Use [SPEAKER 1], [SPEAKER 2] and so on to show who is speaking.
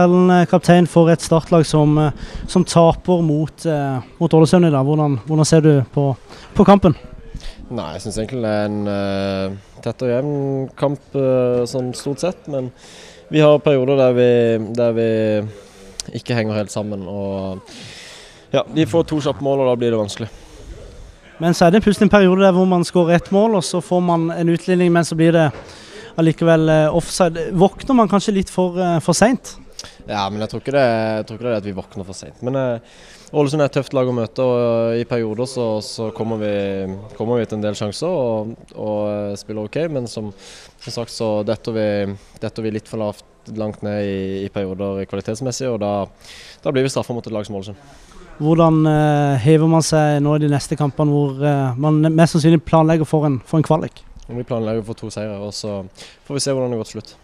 [SPEAKER 1] Erlend, eh, kaptein for et startlag som, eh, som taper mot, eh, mot Ålesund i dag. Hvordan, hvordan ser du på, på kampen?
[SPEAKER 2] Nei, jeg syns egentlig det er en uh, tett og jevn kamp uh, sånn stort sett. Men vi har perioder der vi, der vi ikke henger helt sammen. Og ja, de får to kjappe mål, og da blir det vanskelig.
[SPEAKER 1] Men så er det plutselig en periode der hvor man skårer ett mål, og så får man en utligning, men så blir det allikevel offside. Våkner man kanskje litt for, for seint?
[SPEAKER 2] Ja, men jeg tror ikke det, tror ikke det er at vi våkner for seint. Men eh, Ålesund er et tøft lag å møte, og i perioder så, så kommer, vi, kommer, vi, til en del sjanser og, og spiller OK. Men som, som sagt så detter vi, detter vi, litt for lavt langt ned i, i perioder kvalitetsmessig, og da, da blir vi straffa mot et lag som Ålesund.
[SPEAKER 1] Hvordan uh, hever man seg nå i de neste kampene hvor man mest sannsynlig planlegger for en, for en kvalik?
[SPEAKER 2] Vi planlegger for to seire, og så får vi se hvordan det går til slutt.